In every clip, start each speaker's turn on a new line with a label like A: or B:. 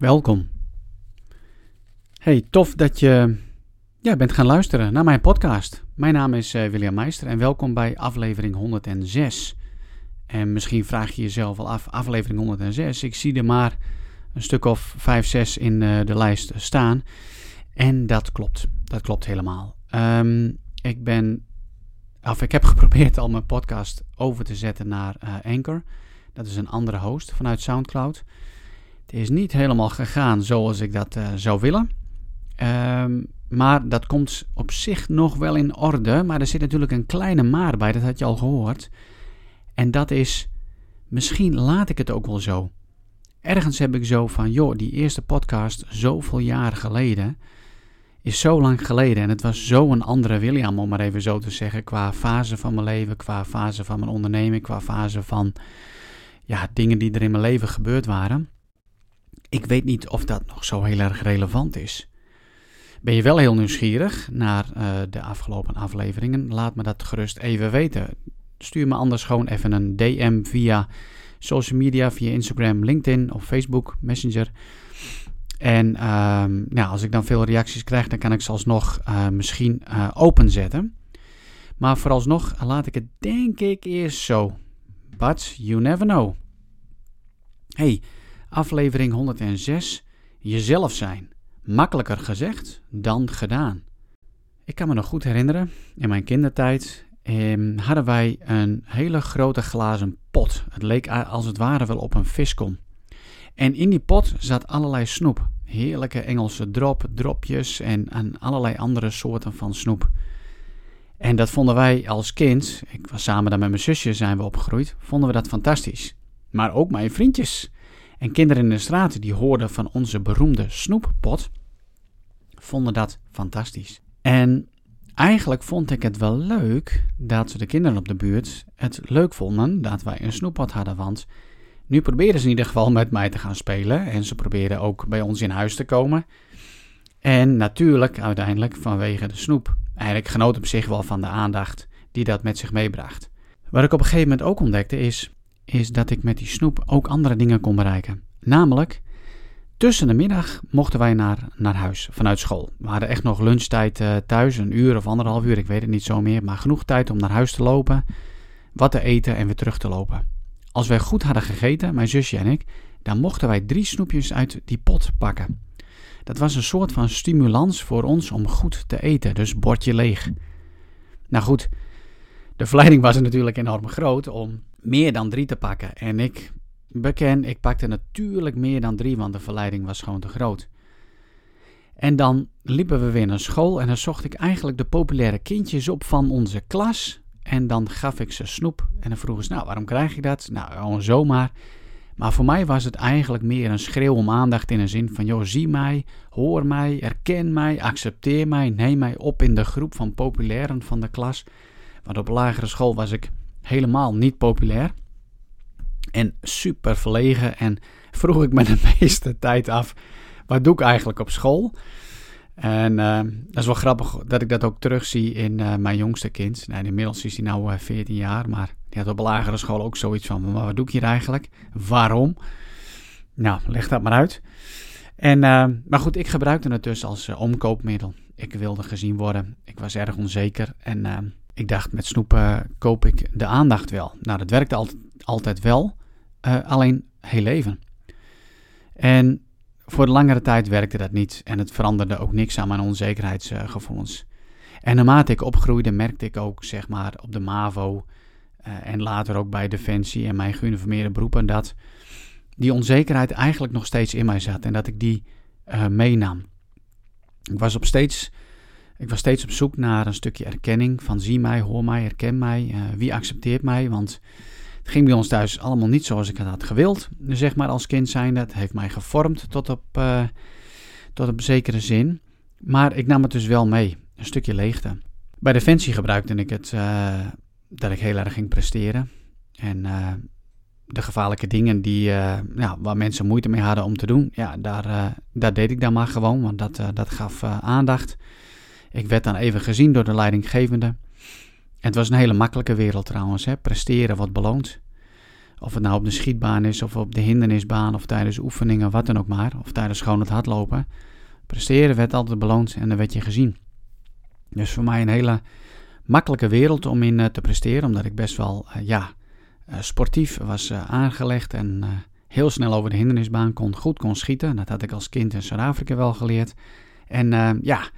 A: Welkom. Hey, tof dat je ja, bent gaan luisteren naar mijn podcast. Mijn naam is uh, William Meister en welkom bij aflevering 106. En misschien vraag je jezelf al af, aflevering 106. Ik zie er maar een stuk of 5, 6 in uh, de lijst staan. En dat klopt. Dat klopt helemaal. Um, ik ben, of ik heb geprobeerd al mijn podcast over te zetten naar uh, Anchor. Dat is een andere host vanuit SoundCloud. Het is niet helemaal gegaan zoals ik dat uh, zou willen. Um, maar dat komt op zich nog wel in orde. Maar er zit natuurlijk een kleine maar bij, dat had je al gehoord. En dat is, misschien laat ik het ook wel zo. Ergens heb ik zo van, joh, die eerste podcast zoveel jaren geleden is zo lang geleden. En het was zo een andere William, om maar even zo te zeggen, qua fase van mijn leven, qua fase van mijn onderneming, qua fase van ja, dingen die er in mijn leven gebeurd waren. Ik weet niet of dat nog zo heel erg relevant is. Ben je wel heel nieuwsgierig naar uh, de afgelopen afleveringen? Laat me dat gerust even weten. Stuur me anders gewoon even een DM via social media, via Instagram, LinkedIn of Facebook Messenger. En um, nou, als ik dan veel reacties krijg, dan kan ik ze alsnog uh, misschien uh, openzetten. Maar vooralsnog laat ik het denk ik eerst zo. But you never know. Hey, aflevering 106. Jezelf zijn. Makkelijker gezegd dan gedaan. Ik kan me nog goed herinneren, in mijn kindertijd eh, hadden wij een hele grote glazen pot. Het leek als het ware wel op een viskom. En in die pot zat allerlei snoep. Heerlijke Engelse drop, dropjes en, allerlei andere soorten van snoep. En dat vonden wij als kind, ik was samen daar met mijn zusje zijn we opgegroeid, vonden we dat fantastisch. Maar ook mijn vriendjes en kinderen in de straat die hoorden van onze beroemde snoeppot, vonden dat fantastisch. En eigenlijk vond ik het wel leuk dat de kinderen op de buurt het leuk vonden dat wij een snoeppot hadden, want nu proberen ze in ieder geval met mij te gaan spelen en ze proberen ook bij ons in huis te komen. En natuurlijk uiteindelijk vanwege de snoep. Eigenlijk genoot op zich wel van de aandacht die dat met zich meebracht. Wat ik op een gegeven moment ook ontdekte is, is dat ik met die snoep ook andere dingen kon bereiken. Namelijk, tussen de middag mochten wij naar, naar huis vanuit school. We hadden echt nog lunchtijd uh, thuis, een uur of anderhalf uur, ik weet het niet zo meer. Maar genoeg tijd om naar huis te lopen, wat te eten en weer terug te lopen. Als wij goed hadden gegeten, mijn zusje en ik, dan mochten wij drie snoepjes uit die pot pakken. Dat was een soort van stimulans voor ons om goed te eten, dus bordje leeg. Nou goed, de verleiding was natuurlijk enorm groot om meer dan drie te pakken. En ik beken, ik pakte natuurlijk meer dan drie, want de verleiding was gewoon te groot. En dan liepen we weer naar school en dan zocht ik eigenlijk de populaire kindjes op van onze klas. En dan gaf ik ze snoep. En dan vroegen ze, nou, waarom krijg je dat? Nou, gewoon zomaar. Maar voor mij was het eigenlijk meer een schreeuw om aandacht in een zin van, joh, zie mij, hoor mij, erken mij, accepteer mij, neem mij op in de groep van populairen van de klas. Want op lagere school was ik helemaal niet populair. En super verlegen en vroeg ik me de meeste tijd af, wat doe ik eigenlijk op school? En uh, dat is wel grappig dat ik dat ook terugzie in uh, mijn jongste kind. Nou, inmiddels is hij nu uh, 14 jaar, maar die had op lagere school ook zoiets van: wat doe ik hier eigenlijk? Waarom? Nou, leg dat maar uit. En, maar goed, ik gebruikte het dus als omkoopmiddel. Ik wilde gezien worden. Ik was erg onzeker. En ik dacht, met snoepen koop ik de aandacht wel. Nou, dat werkte altijd, wel. alleen heel even. En voor de langere tijd werkte dat niet en het veranderde ook niks aan mijn onzekerheidsgevoelens. En naarmate ik opgroeide merkte ik ook, zeg maar, op de MAVO uh, en later ook bij Defensie en mijn geuniformeerde beroepen, dat die onzekerheid eigenlijk nog steeds in mij zat en dat ik die uh, meenam. Ik was, op steeds, ik was steeds op zoek naar een stukje erkenning van zie mij, hoor mij, herken mij, uh, wie accepteert mij, want het ging bij ons thuis allemaal niet zoals ik het had gewild, zeg maar als kind zijn. Dat heeft mij gevormd tot op, uh, tot op zekere zin. Maar ik nam het dus wel mee, een stukje leegte. Bij Defensie gebruikte ik het uh, dat ik heel erg ging presteren. En de gevaarlijke dingen die, ja, waar mensen moeite mee hadden om te doen, ja, daar, daar deed ik dan maar gewoon, want dat, dat gaf aandacht. Ik werd dan even gezien door de leidinggevende het was een hele makkelijke wereld trouwens. Hè? Presteren wordt beloond. Of het nou op de schietbaan is, of op de hindernisbaan, of tijdens oefeningen, wat dan ook maar. Of tijdens gewoon het hardlopen. Presteren werd altijd beloond en dan werd je gezien. Dus voor mij een hele makkelijke wereld om in eh, te presteren, omdat ik best wel, uh, ja, uh, sportief was aangelegd en heel snel over de hindernisbaan kon, goed kon schieten. Dat had ik als kind in Zuid-Afrika wel geleerd. En ja,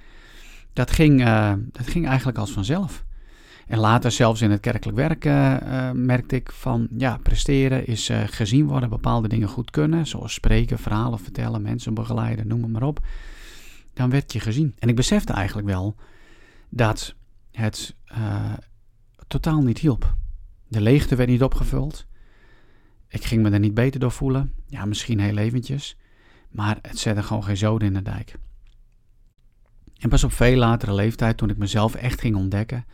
A: dat ging, dat ging eigenlijk als vanzelf. En later zelfs in het kerkelijk werk merkte ik van, ja, presteren is gezien worden, bepaalde dingen goed kunnen, zoals spreken, verhalen vertellen, mensen begeleiden, noem maar op. Dan werd je gezien. En ik besefte eigenlijk wel dat het totaal niet hielp. De leegte werd niet opgevuld. Ik ging me er niet beter door voelen. Ja, misschien heel eventjes. Maar het zette gewoon geen zoden in de dijk. En pas op veel latere leeftijd, toen ik mezelf echt ging ontdekken,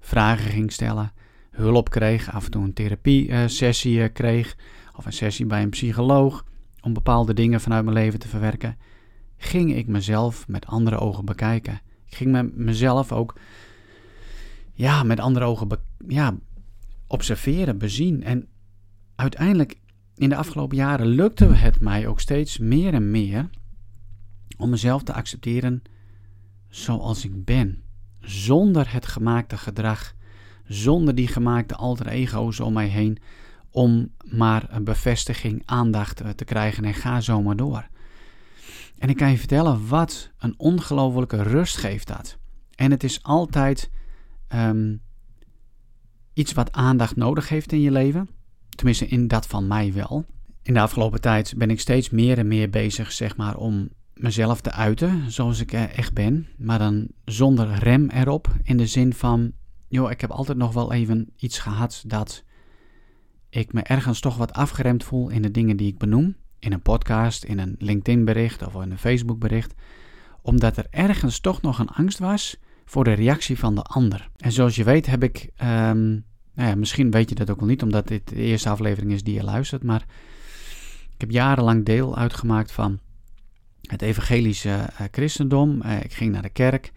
A: vragen ging stellen, hulp kreeg, af en toe een therapie-sessie eh, kreeg, of een sessie bij een psycholoog, om bepaalde dingen vanuit mijn leven te verwerken, ging ik mezelf met andere ogen bekijken. Ik ging me, mezelf ook ja, met andere ogen ja, observeren, bezien. En uiteindelijk, in de afgelopen jaren, lukte het mij ook steeds meer en meer om mezelf te accepteren zoals ik ben. Zonder het gemaakte gedrag, zonder die gemaakte alter ego's om mij heen, om maar een bevestiging, aandacht te krijgen en ga zo maar door. En ik kan je vertellen wat een ongelofelijke rust geeft dat. En het is altijd um, iets wat aandacht nodig heeft in je leven. Tenminste, in dat van mij wel. In de afgelopen tijd ben ik steeds meer en meer bezig, zeg maar, om mezelf te uiten zoals ik echt ben. Maar dan zonder rem erop. In de zin van, joh, ik heb altijd nog wel even iets gehad dat ik me ergens toch wat afgeremd voel in de dingen die ik benoem. In een podcast, in een LinkedIn bericht of in een Facebook bericht. Omdat er ergens toch nog een angst was voor de reactie van de ander. En zoals je weet heb ik, um, nou ja, misschien weet je dat ook wel niet, omdat dit de eerste aflevering is die je luistert, maar ik heb jarenlang deel uitgemaakt van het evangelische uh, christendom. Uh, ik ging naar de kerk.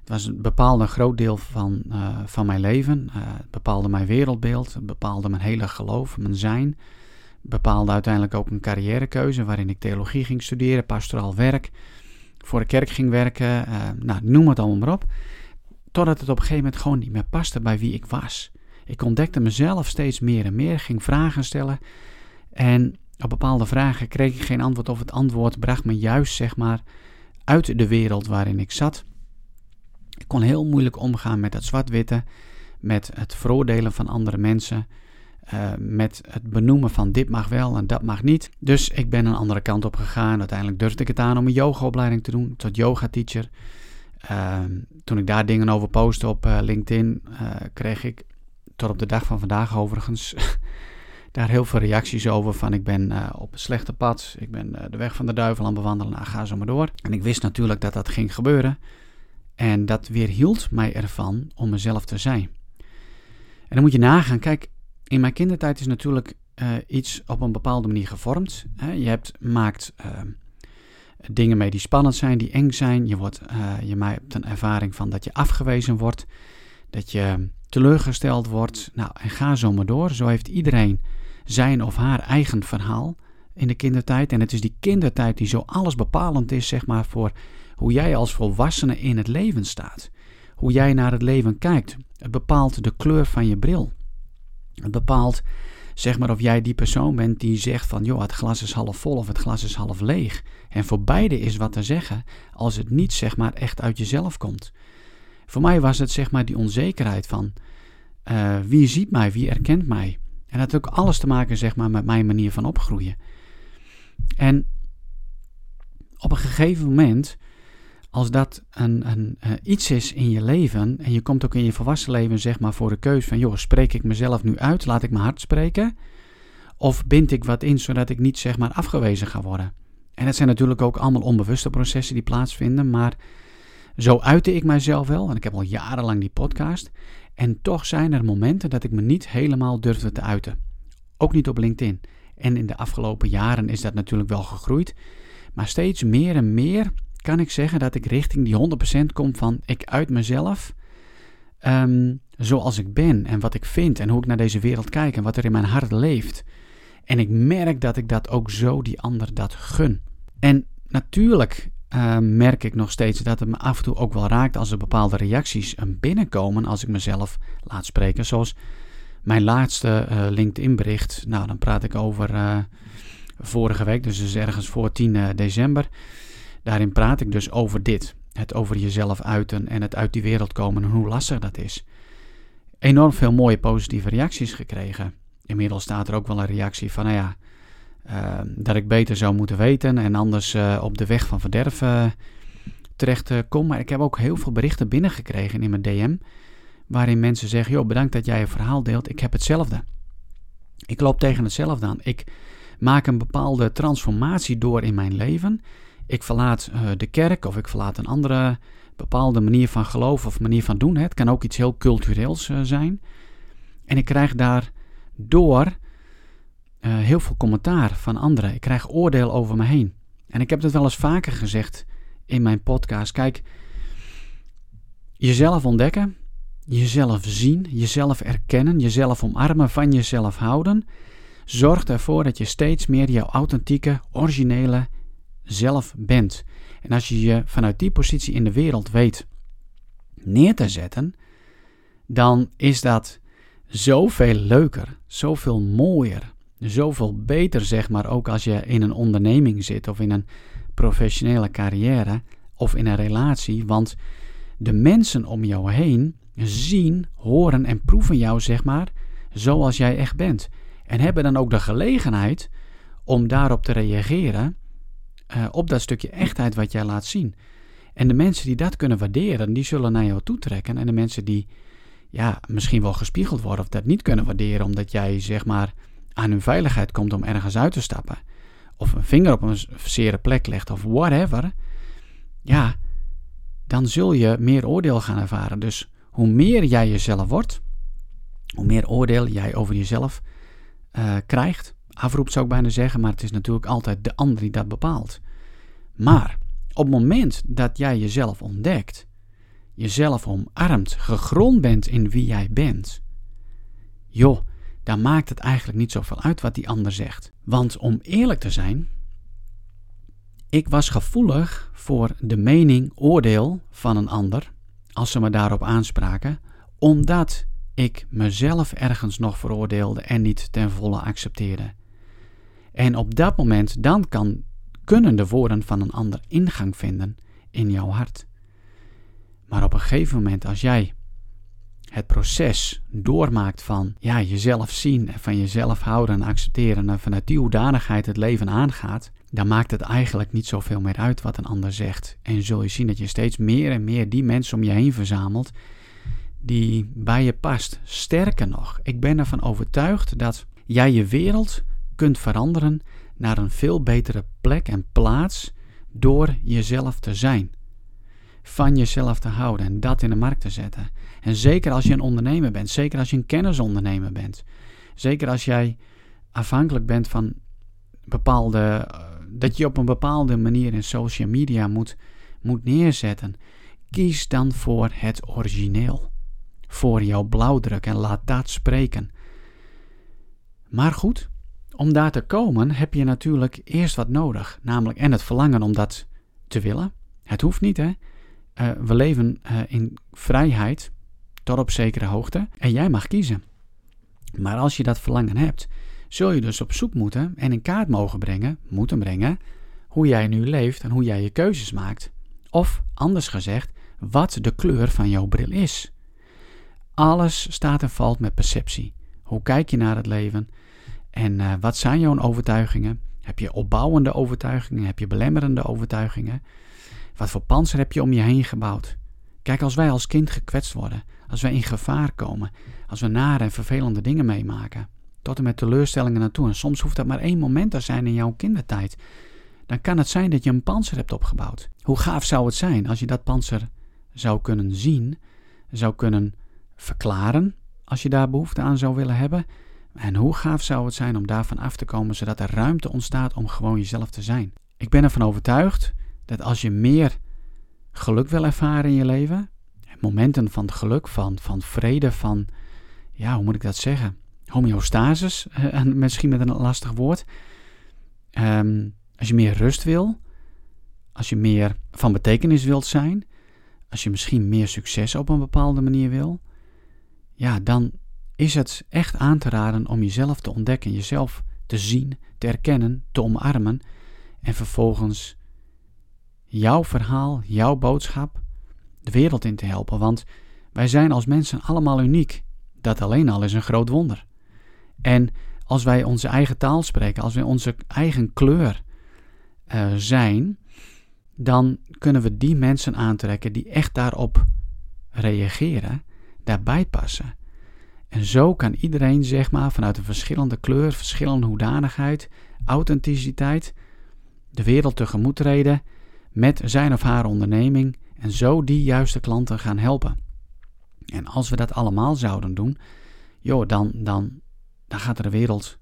A: Het was een bepaalde groot deel van, uh, van mijn leven. het bepaalde mijn wereldbeeld, het bepaalde mijn hele geloof, mijn zijn. bepaalde uiteindelijk ook een carrièrekeuze waarin ik theologie ging studeren, pastoraal werk voor de kerk ging werken, nou, noem het allemaal maar op. Totdat het op een gegeven moment gewoon niet meer paste bij wie ik was. Ik ontdekte mezelf steeds meer en meer, ging vragen stellen. En op bepaalde vragen kreeg ik geen antwoord of het antwoord bracht me juist, zeg maar, uit de wereld waarin ik zat. Ik kon heel moeilijk omgaan met het zwart-witte, met het veroordelen van andere mensen. Uh, met het benoemen van dit mag wel en dat mag niet. Dus ik ben een andere kant op gegaan. Uiteindelijk durfde ik het aan om een yogaopleiding te doen tot yoga teacher. Uh, toen ik daar dingen over postte op uh, LinkedIn, kreeg ik tot op de dag van vandaag overigens daar heel veel reacties over. Van ik ben op een slechte pad, ik ben de weg van de duivel aan het bewandelen, nou, ga zo maar door. En ik wist natuurlijk dat dat ging gebeuren. En dat weerhield mij ervan om mezelf te zijn. En dan moet je nagaan, kijk, in mijn kindertijd is natuurlijk uh, iets op een bepaalde manier gevormd. Hè. Je hebt, maakt dingen mee die spannend zijn, die eng zijn. Je, wordt, je hebt een ervaring van dat je afgewezen wordt, dat je teleurgesteld wordt. Nou, en ga zo maar door. Zo heeft iedereen zijn of haar eigen verhaal in de kindertijd. En het is die kindertijd die zo alles bepalend is, zeg maar, voor hoe jij als volwassene in het leven staat. Hoe jij naar het leven kijkt. Het bepaalt de kleur van je bril. Het bepaalt zeg maar of jij die persoon bent die zegt van joh, het glas is half vol of het glas is half leeg. En voor beide is wat te zeggen als het niet zeg maar echt uit jezelf komt. Voor mij was het zeg maar die onzekerheid van uh, wie ziet mij, wie erkent mij. En dat had ook alles te maken zeg maar met mijn manier van opgroeien. En op een gegeven moment als dat een, een, uh, iets is in je leven en je komt ook in je volwassen leven zeg maar voor de keus van joh, spreek ik mezelf nu uit, laat ik mijn hart spreken of bind ik wat in zodat ik niet zeg maar afgewezen ga worden. En dat zijn natuurlijk ook allemaal onbewuste processen die plaatsvinden, maar zo uitte ik mijzelf wel en ik heb al jarenlang die podcast en toch zijn er momenten dat ik me niet helemaal durfde te uiten. Ook niet op LinkedIn. En in de afgelopen jaren is dat natuurlijk wel gegroeid, maar steeds meer en meer kan ik zeggen dat ik richting die 100% kom van ik uit mezelf. Um, zoals ik ben en wat ik vind en hoe ik naar deze wereld kijk en wat er in mijn hart leeft. En ik merk dat ik dat ook zo die ander dat gun. En natuurlijk uh, merk ik nog steeds dat het me af en toe ook wel raakt als er bepaalde reacties binnenkomen als ik mezelf laat spreken. Zoals mijn laatste uh, LinkedIn bericht. Nou, dan praat ik over uh, vorige week, dus is ergens voor 10 december. Daarin praat ik dus over dit. Het over jezelf uiten en het uit die wereld komen en hoe lastig dat is. Enorm veel mooie positieve reacties gekregen. Inmiddels staat er ook wel een reactie van, nou ja, uh, dat ik beter zou moeten weten en anders uh, op de weg van verderf uh, terecht kom. Maar ik heb ook heel veel berichten binnengekregen in mijn DM, waarin mensen zeggen, joh, bedankt dat jij je verhaal deelt, ik heb hetzelfde. Ik loop tegen hetzelfde aan. Ik maak een bepaalde transformatie door in mijn leven. Ik verlaat de kerk of ik verlaat een andere bepaalde manier van geloof of manier van doen. Het kan ook iets heel cultureels zijn. En ik krijg daar door uh, heel veel commentaar van anderen. Ik krijg oordeel over me heen. En ik heb het wel eens vaker gezegd in mijn podcast. Kijk, jezelf ontdekken, jezelf zien, jezelf erkennen, jezelf omarmen, van jezelf houden, zorgt ervoor dat je steeds meer jouw authentieke, originele zelf bent. En als je je vanuit die positie in de wereld weet neer te zetten, dan is dat zoveel leuker, zoveel mooier, zoveel beter, zeg maar, ook als je in een onderneming zit of in een professionele carrière of in een relatie. Want de mensen om jou heen zien, horen en proeven jou, zeg maar, zoals jij echt bent. En hebben dan ook de gelegenheid om daarop te reageren uh, op dat stukje echtheid wat jij laat zien. En de mensen die dat kunnen waarderen, die zullen naar jou toetrekken. En de mensen die ja, misschien wel gespiegeld worden of dat niet kunnen waarderen, omdat jij zeg maar aan hun veiligheid komt om ergens uit te stappen, of een vinger op een zere plek legt of whatever, ja, dan zul je meer oordeel gaan ervaren. Dus hoe meer jij jezelf wordt, hoe meer oordeel jij over jezelf uh, krijgt. Afroep zou ik bijna zeggen, maar het is natuurlijk altijd de ander die dat bepaalt. Maar op het moment dat jij jezelf ontdekt, jezelf omarmt, gegrond bent in wie jij bent, joh, dan maakt het eigenlijk niet zoveel uit wat die ander zegt. Want om eerlijk te zijn, ik was gevoelig voor de mening, oordeel van een ander, als ze me daarop aanspraken, omdat ik mezelf ergens nog veroordeelde en niet ten volle accepteerde. En op dat moment dan kan, kunnen de woorden van een ander ingang vinden in jouw hart. Maar op een gegeven moment, als jij het proces doormaakt van ja, jezelf zien en van jezelf houden en accepteren en vanuit die hoedanigheid het leven aangaat, dan maakt het eigenlijk niet zoveel meer uit wat een ander zegt. En zul je zien dat je steeds meer en meer die mensen om je heen verzamelt die bij je past. Sterker nog, ik ben ervan overtuigd dat jij je wereld kunt veranderen naar een veel betere plek en plaats door jezelf te zijn van jezelf te houden en dat in de markt te zetten. En zeker als je een ondernemer bent, zeker als je een kennisondernemer bent, zeker als jij afhankelijk bent van bepaalde, eh, dat je op een bepaalde manier in social media moet, moet neerzetten, kies dan voor het origineel, voor jouw blauwdruk en laat dat spreken. Maar goed, om daar te komen heb je natuurlijk eerst wat nodig, namelijk en het verlangen om dat te willen. Het hoeft niet, hè? Uh, we leven uh, in vrijheid op zekere hoogte en jij mag kiezen. Maar als je dat verlangen hebt, zul je dus op zoek moeten en in kaart mogen brengen, moeten brengen, hoe jij nu leeft en hoe jij je keuzes maakt. Of anders gezegd, wat de kleur van jouw bril is. Alles staat en valt met perceptie. Hoe kijk je naar het leven? En uh, wat zijn jouw overtuigingen? Heb je opbouwende overtuigingen? Heb je belemmerende overtuigingen? Wat voor panzer heb je om je heen gebouwd? Kijk, als wij als kind gekwetst worden, als wij in gevaar komen, als we nare en vervelende dingen meemaken, tot en met teleurstellingen naartoe, en soms hoeft dat maar één moment te zijn in jouw kindertijd, dan kan het zijn dat je een panzer hebt opgebouwd. Hoe gaaf zou het zijn als je dat panzer zou kunnen zien, zou kunnen verklaren, als je daar behoefte aan zou willen hebben? En hoe gaaf zou het zijn om daarvan af te komen, zodat er ruimte ontstaat om gewoon jezelf te zijn? Ik ben ervan overtuigd dat als je meer geluk wil ervaren in je leven, momenten van geluk, van, van vrede, van, ja, hoe moet ik dat zeggen? Homeostasis, uh, misschien met een lastig woord. Um, als je meer rust wil, als je meer van betekenis wilt zijn, als je misschien meer succes op een bepaalde manier wil, ja, dan is het echt aan te raden om jezelf te ontdekken, jezelf te zien, te erkennen, te omarmen en vervolgens jouw verhaal, jouw boodschap de wereld in te helpen. Want wij zijn als mensen allemaal uniek. Dat alleen al is een groot wonder. En als wij onze eigen taal spreken, als wij onze eigen kleur uh, zijn, dan kunnen we die mensen aantrekken die echt daarop reageren, daarbij passen. En zo kan iedereen, zeg maar, vanuit een verschillende kleur, verschillende hoedanigheid, authenticiteit, de wereld tegemoet treden met zijn of haar onderneming en zo die juiste klanten gaan helpen. En als we dat allemaal zouden doen, joh, dan, dan, dan gaat de wereld,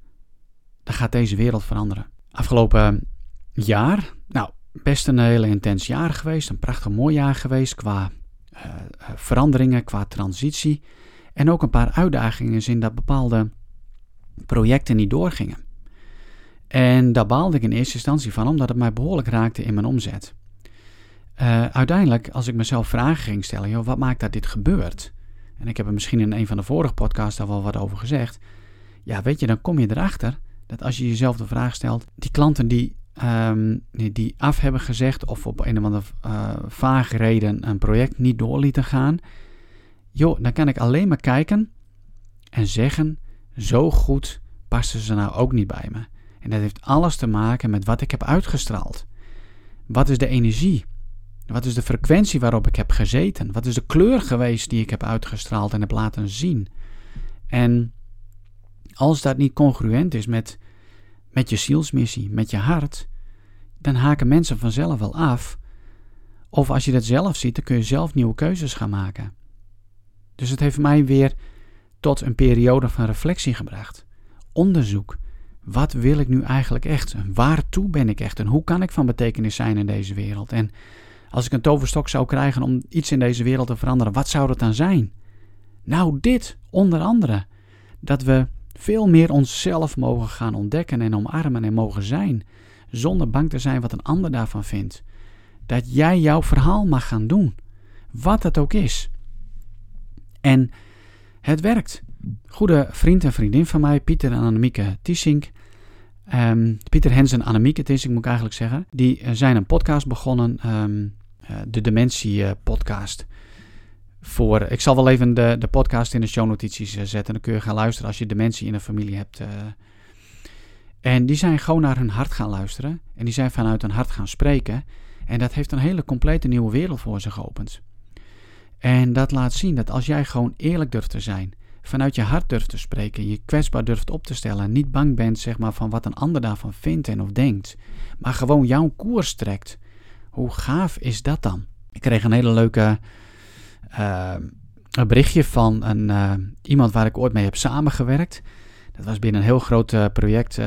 A: dan gaat deze wereld veranderen. Afgelopen jaar, nou, best een hele intens jaar geweest, een prachtig mooi jaar geweest qua uh, veranderingen, qua transitie. En ook een paar uitdagingen in dat bepaalde projecten niet doorgingen. En daar baalde ik in eerste instantie van, omdat het mij behoorlijk raakte in mijn omzet. Uh, uiteindelijk, als ik mezelf vragen ging stellen, joh, wat maakt dat dit gebeurt? En ik heb er misschien in een van de vorige podcasts daar wel wat over gezegd. Ja, weet je, dan kom je erachter dat als je jezelf de vraag stelt, die klanten die um, die af hebben gezegd of op een of andere uh, vage reden een project niet door lieten gaan, joh, dan kan ik alleen maar kijken en zeggen: zo goed passen ze nou ook niet bij me. En dat heeft alles te maken met wat ik heb uitgestraald. Wat is de energie? Wat is de frequentie waarop ik heb gezeten? Wat is de kleur geweest die ik heb uitgestraald en heb laten zien? En als dat niet congruent is met met je zielsmissie, met je hart, dan haken mensen vanzelf wel af. Of als je dat zelf ziet, dan kun je zelf nieuwe keuzes gaan maken. Dus het heeft mij weer tot een periode van reflectie gebracht. Onderzoek. Wat wil ik nu eigenlijk echt? Waartoe ben ik echt? En hoe kan ik van betekenis zijn in deze wereld? En als ik een toverstok zou krijgen om iets in deze wereld te veranderen, wat zou dat dan zijn? Nou, dit onder andere. Dat we veel meer onszelf mogen gaan ontdekken en omarmen en mogen zijn, zonder bang te zijn wat een ander daarvan vindt. Dat jij jouw verhaal mag gaan doen, wat het ook is. En het werkt. Goede vriend en vriendin van mij, Pieter en Annemieke Tissink. Um, Pieter Hens en Annemieke Tissink moet ik eigenlijk zeggen. Die eh, zijn een podcast begonnen, uh, de Dementie uh, podcast voor. Ik zal wel even de, de podcast in de shownotities uh, zetten. Dan kun je gaan luisteren als je dementie in een familie hebt. En die zijn gewoon naar hun hart gaan luisteren. En die zijn vanuit hun hart gaan spreken. En dat heeft een hele complete nieuwe wereld voor ze geopend. En dat laat zien dat als jij gewoon eerlijk durft te zijn, vanuit je hart durft te spreken, je kwetsbaar durft op te stellen, niet bang bent zeg maar, van wat een ander daarvan vindt en of denkt, maar gewoon jouw koers trekt. Hoe gaaf is dat dan? Ik kreeg een hele leuke uh, een berichtje van een, uh, iemand waar ik ooit mee heb samengewerkt. Dat was binnen een heel groot uh, project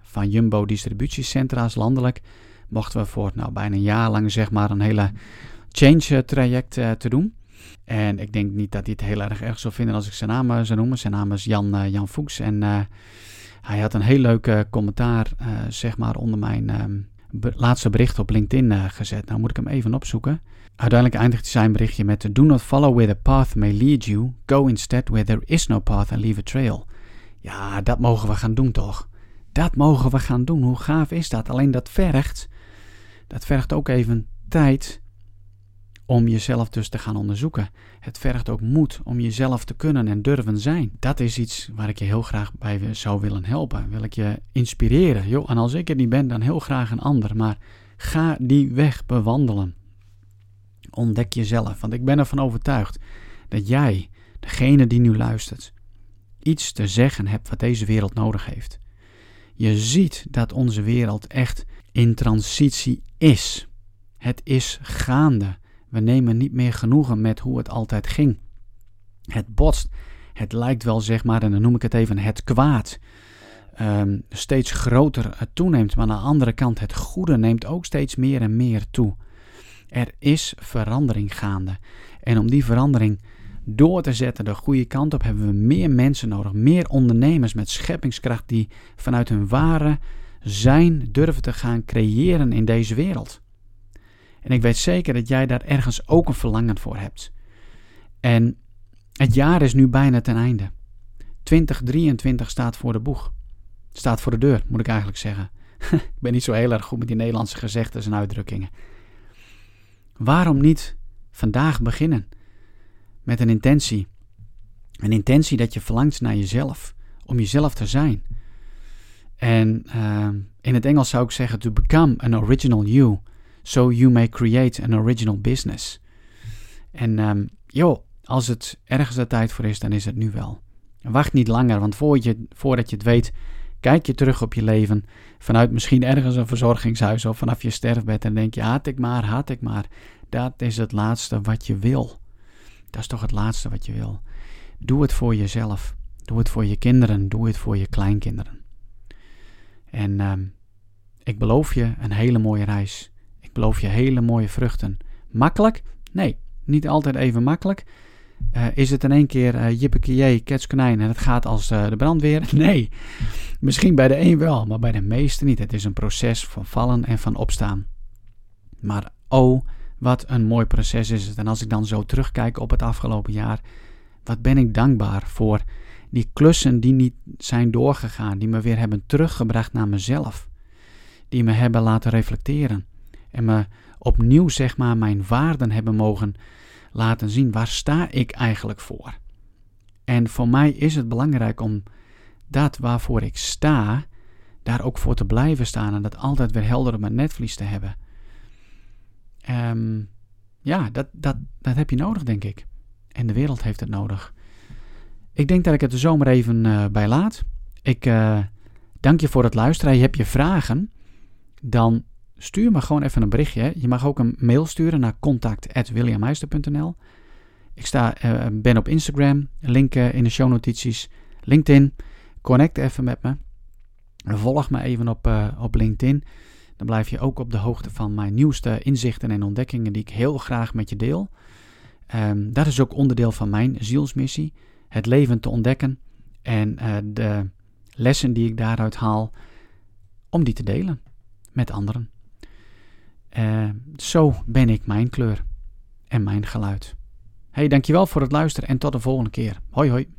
A: van Jumbo distributiecentra's landelijk. Mochten we voor nou, bijna een jaar lang zeg maar een hele change traject te doen. En ik denk niet dat hij het heel erg erg zou vinden als ik zijn naam zou noemen. Zijn naam is Jan, Jan Fuchs. En hij had een heel leuk commentaar zeg maar onder mijn ehm, laatste bericht op LinkedIn gezet. Nou moet ik hem even opzoeken. Uiteindelijk eindigt zijn berichtje met: Do not follow where the path may lead you. Go instead where there is no path and leave a trail. Ja, dat mogen we gaan doen toch? Dat mogen we gaan doen. Hoe gaaf is dat? Alleen dat vergt, dat vergt ook even tijd om jezelf dus te gaan onderzoeken. Het vergt ook moed om jezelf te kunnen en durven zijn. Dat is iets waar ik je heel graag bij zou willen helpen. Wil ik je inspireren. En als ik het niet ben, dan heel graag een ander. Maar ga die weg bewandelen. Ontdek jezelf, want ik ben ervan overtuigd dat jij, degene die nu luistert, iets te zeggen hebt wat deze wereld nodig heeft. Je ziet dat onze wereld echt in transitie is. Het is gaande. We nemen niet meer genoegen met hoe het altijd ging. Het botst. Het lijkt wel, zeg maar, en dan noem ik het even het kwaad. Um, steeds groter toeneemt, maar aan de andere kant, het goede neemt ook steeds meer en meer toe. Er is verandering gaande. En om die verandering door te zetten de goede kant op, hebben we meer mensen nodig. Meer ondernemers met scheppingskracht die vanuit hun ware zijn durven te gaan creëren in deze wereld. En ik weet zeker dat jij daar ergens ook een verlangen voor hebt. En het jaar is nu bijna ten einde. 2023 staat voor de boeg. Staat voor de deur, moet ik eigenlijk zeggen. ik ben niet zo heel erg goed met die Nederlandse gezegdes en uitdrukkingen. Waarom niet vandaag beginnen met een intentie? Een intentie dat je verlangt naar jezelf, om jezelf te zijn. En uh, in het Engels zou ik zeggen: to become an original you, so you may create an original business. En um, joh, als het ergens de tijd voor is, dan is het nu wel. Wacht niet langer, want je, voordat je het weet, kijk je terug op je leven vanuit misschien ergens een verzorgingshuis of vanaf je sterfbed en denk je, haat ik maar, haat ik maar. Dat is het laatste wat je wil. Dat is toch het laatste wat je wil. Doe het voor jezelf. Doe het voor je kinderen. Doe het voor je kleinkinderen. En uh, ik beloof je een hele mooie reis. Beloof je hele mooie vruchten. Makkelijk? Nee, niet altijd even makkelijk. Uh, is het in één keer uh, jippekijee, ketskonijn en het gaat als uh, de brandweer? Nee, misschien bij de een wel, maar bij de meeste niet. Het is een proces van vallen en van opstaan. Maar oh, wat een mooi proces is het. En als ik dan zo terugkijk op het afgelopen jaar, wat ben ik dankbaar voor die klussen die niet zijn doorgegaan, die me weer hebben teruggebracht naar mezelf. Die me hebben laten reflecteren en me opnieuw zeg maar mijn waarden hebben mogen laten zien. Waar sta ik eigenlijk voor? En voor mij is het belangrijk om dat waarvoor ik sta, daar ook voor te blijven staan en dat altijd weer helder op mijn netvlies te hebben. Um, ja, dat, dat, dat heb je nodig, denk ik. En de wereld heeft het nodig. Ik denk dat ik het er zomaar even uh, bij laat. Ik uh, dank je voor het luisteren. Heb je vragen? Dan stuur me gewoon even een berichtje. Je mag ook een mail sturen naar contact.williammeister.nl Ik sta, uh, ben op Instagram, linken in de shownotities. LinkedIn, connect even met me. Volg me even op, op LinkedIn. Dan blijf je ook op de hoogte van mijn nieuwste inzichten en ontdekkingen die ik heel graag met je deel. Um, dat is ook onderdeel van mijn zielsmissie. Het leven te ontdekken en uh, de lessen die ik daaruit haal, om die te delen met anderen. Uh, zo ben ik mijn kleur en mijn geluid. Hey, dankjewel voor het luisteren en tot de volgende keer. Hoi hoi.